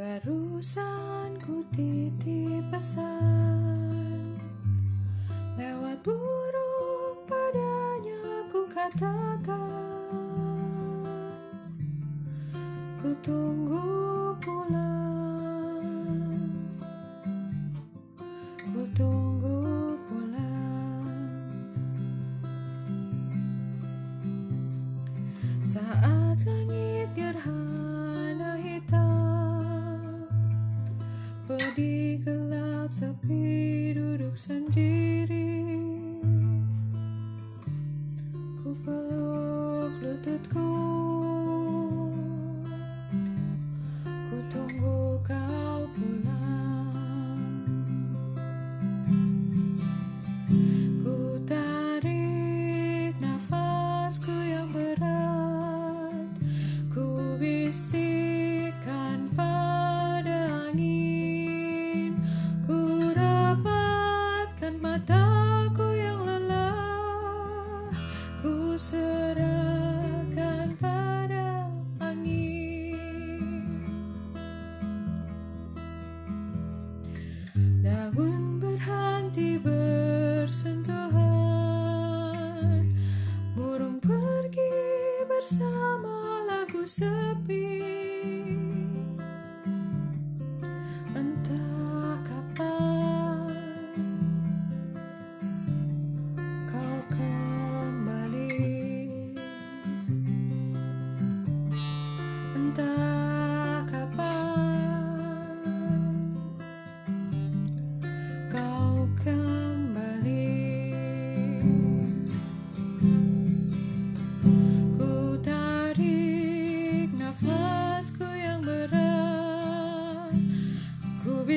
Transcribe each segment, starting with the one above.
Barusan ku titip pesan. Lewat burung padanya ku katakan Ku tunggu pulang. Ku tunggu pulang. Saat gelap sepi duduk sendiri. Ku peluk lututku saber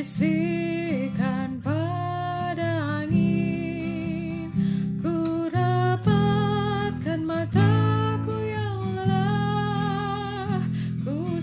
bisikan pada angin. Ya ku dapatkan mataku yang lelah ku